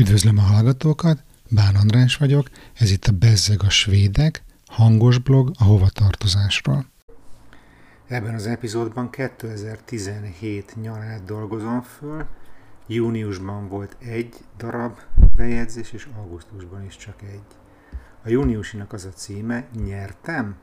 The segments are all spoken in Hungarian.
Üdvözlöm a hallgatókat, Bán András vagyok, ez itt a Bezzeg a Svédek, hangos blog a hovatartozásról. Ebben az epizódban 2017 nyarát dolgozom föl, júniusban volt egy darab bejegyzés, és augusztusban is csak egy. A júniusinak az a címe Nyertem?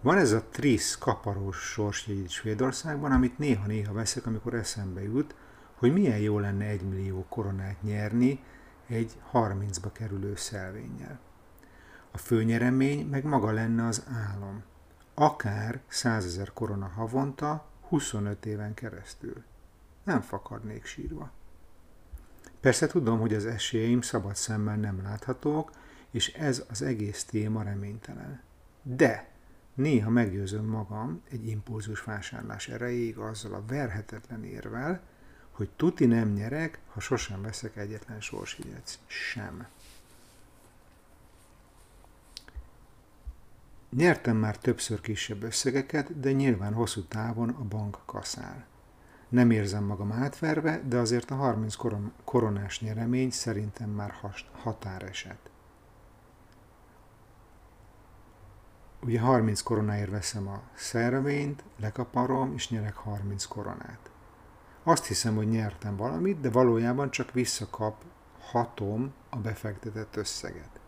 Van ez a Trisz kaparós sorsjegy Svédországban, amit néha-néha veszek, amikor eszembe jut, hogy milyen jó lenne egy millió koronát nyerni egy 30-ba kerülő szelvénnyel. A főnyeremény meg maga lenne az álom. Akár 100 ezer korona havonta, 25 éven keresztül. Nem fakadnék sírva. Persze tudom, hogy az esélyeim szabad szemmel nem láthatók, és ez az egész téma reménytelen. De néha meggyőzöm magam egy impulzus vásárlás erejéig azzal a verhetetlen érvel, hogy tuti nem nyerek, ha sosem veszek egyetlen sorsjegyet sem. Nyertem már többször kisebb összegeket, de nyilván hosszú távon a bank kaszál. Nem érzem magam átverve, de azért a 30 koronás nyeremény szerintem már határeset. Ugye 30 koronáért veszem a szervényt, lekaparom, és nyerek 30 koronát. Azt hiszem, hogy nyertem valamit, de valójában csak visszakap hatom a befektetett összeget.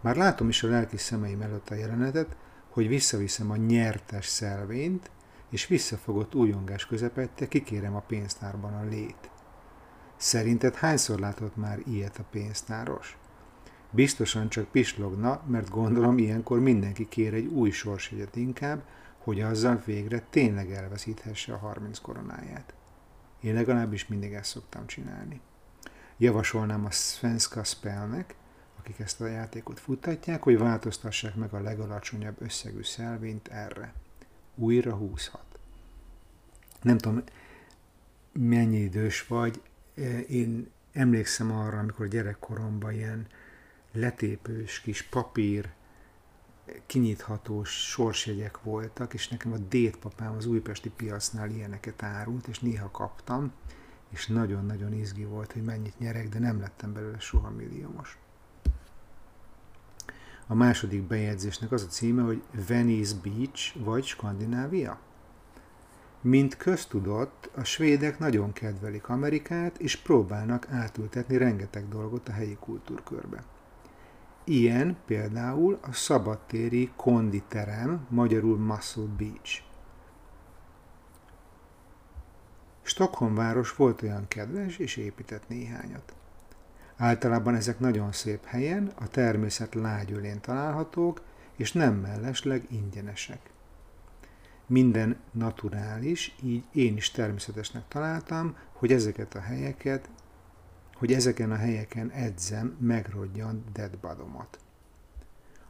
Már látom is a lelki szemeim előtt a jelenetet, hogy visszaviszem a nyertes szelvényt, és visszafogott újongás közepette kikérem a pénztárban a lét. Szerinted hányszor látott már ilyet a pénztáros? Biztosan csak pislogna, mert gondolom ilyenkor mindenki kér egy új sorsjegyet inkább, hogy azzal végre tényleg elveszíthesse a 30 koronáját. Én legalábbis mindig ezt szoktam csinálni. Javasolnám a Svenska Spellnek, akik ezt a játékot futtatják, hogy változtassák meg a legalacsonyabb összegű szelvényt erre. Újra húzhat. Nem tudom, mennyi idős vagy, én emlékszem arra, amikor gyerekkoromban ilyen letépős kis papír, kinyithatós sorsjegyek voltak, és nekem a détpapám az újpesti piacnál ilyeneket árult, és néha kaptam, és nagyon-nagyon izgi volt, hogy mennyit nyerek, de nem lettem belőle soha milliómos. A második bejegyzésnek az a címe, hogy Venice Beach vagy Skandinávia. Mint köztudott, a svédek nagyon kedvelik Amerikát, és próbálnak átültetni rengeteg dolgot a helyi kultúrkörbe. Ilyen például a szabadtéri konditerem, magyarul Muscle Beach. Stockholm város volt olyan kedves, és épített néhányat. Általában ezek nagyon szép helyen, a természet lágyölén találhatók, és nem mellesleg ingyenesek. Minden naturális, így én is természetesnek találtam, hogy ezeket a helyeket hogy ezeken a helyeken edzem megrodjan deadbadomat.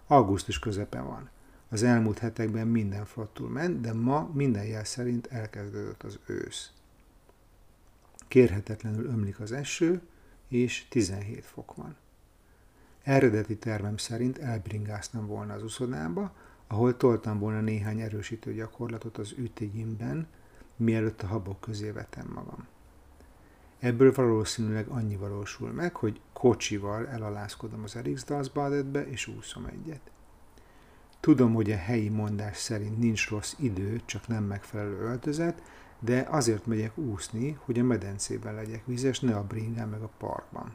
Augusztus közepe van. Az elmúlt hetekben minden flottul ment, de ma minden jel szerint elkezdődött az ősz. Kérhetetlenül ömlik az eső, és 17 fok van. Eredeti tervem szerint elbringáztam volna az uszodába, ahol toltam volna néhány erősítő gyakorlatot az ütégyimben, mielőtt a habok közé vetem magam. Ebből valószínűleg annyi valósul meg, hogy kocsival elalászkodom az Eriksdalsbadetbe és úszom egyet. Tudom, hogy a helyi mondás szerint nincs rossz idő, csak nem megfelelő öltözet, de azért megyek úszni, hogy a medencében legyek vizes, ne a bringán meg a parkban.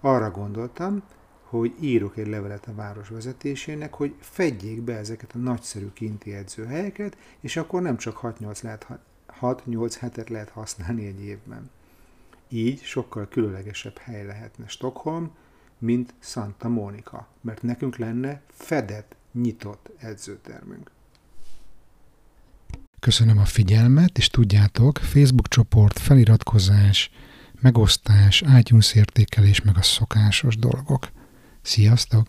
Arra gondoltam, hogy írok egy levelet a város vezetésének, hogy fedjék be ezeket a nagyszerű kinti edzőhelyeket, és akkor nem csak 6-8, lehet, 6-8 hetet lehet használni egy évben. Így sokkal különlegesebb hely lehetne Stockholm, mint Santa Monica, mert nekünk lenne fedett, nyitott edzőtermünk. Köszönöm a figyelmet, és tudjátok, Facebook csoport, feliratkozás, megosztás, iTunes értékelés, meg a szokásos dolgok. Sziasztok!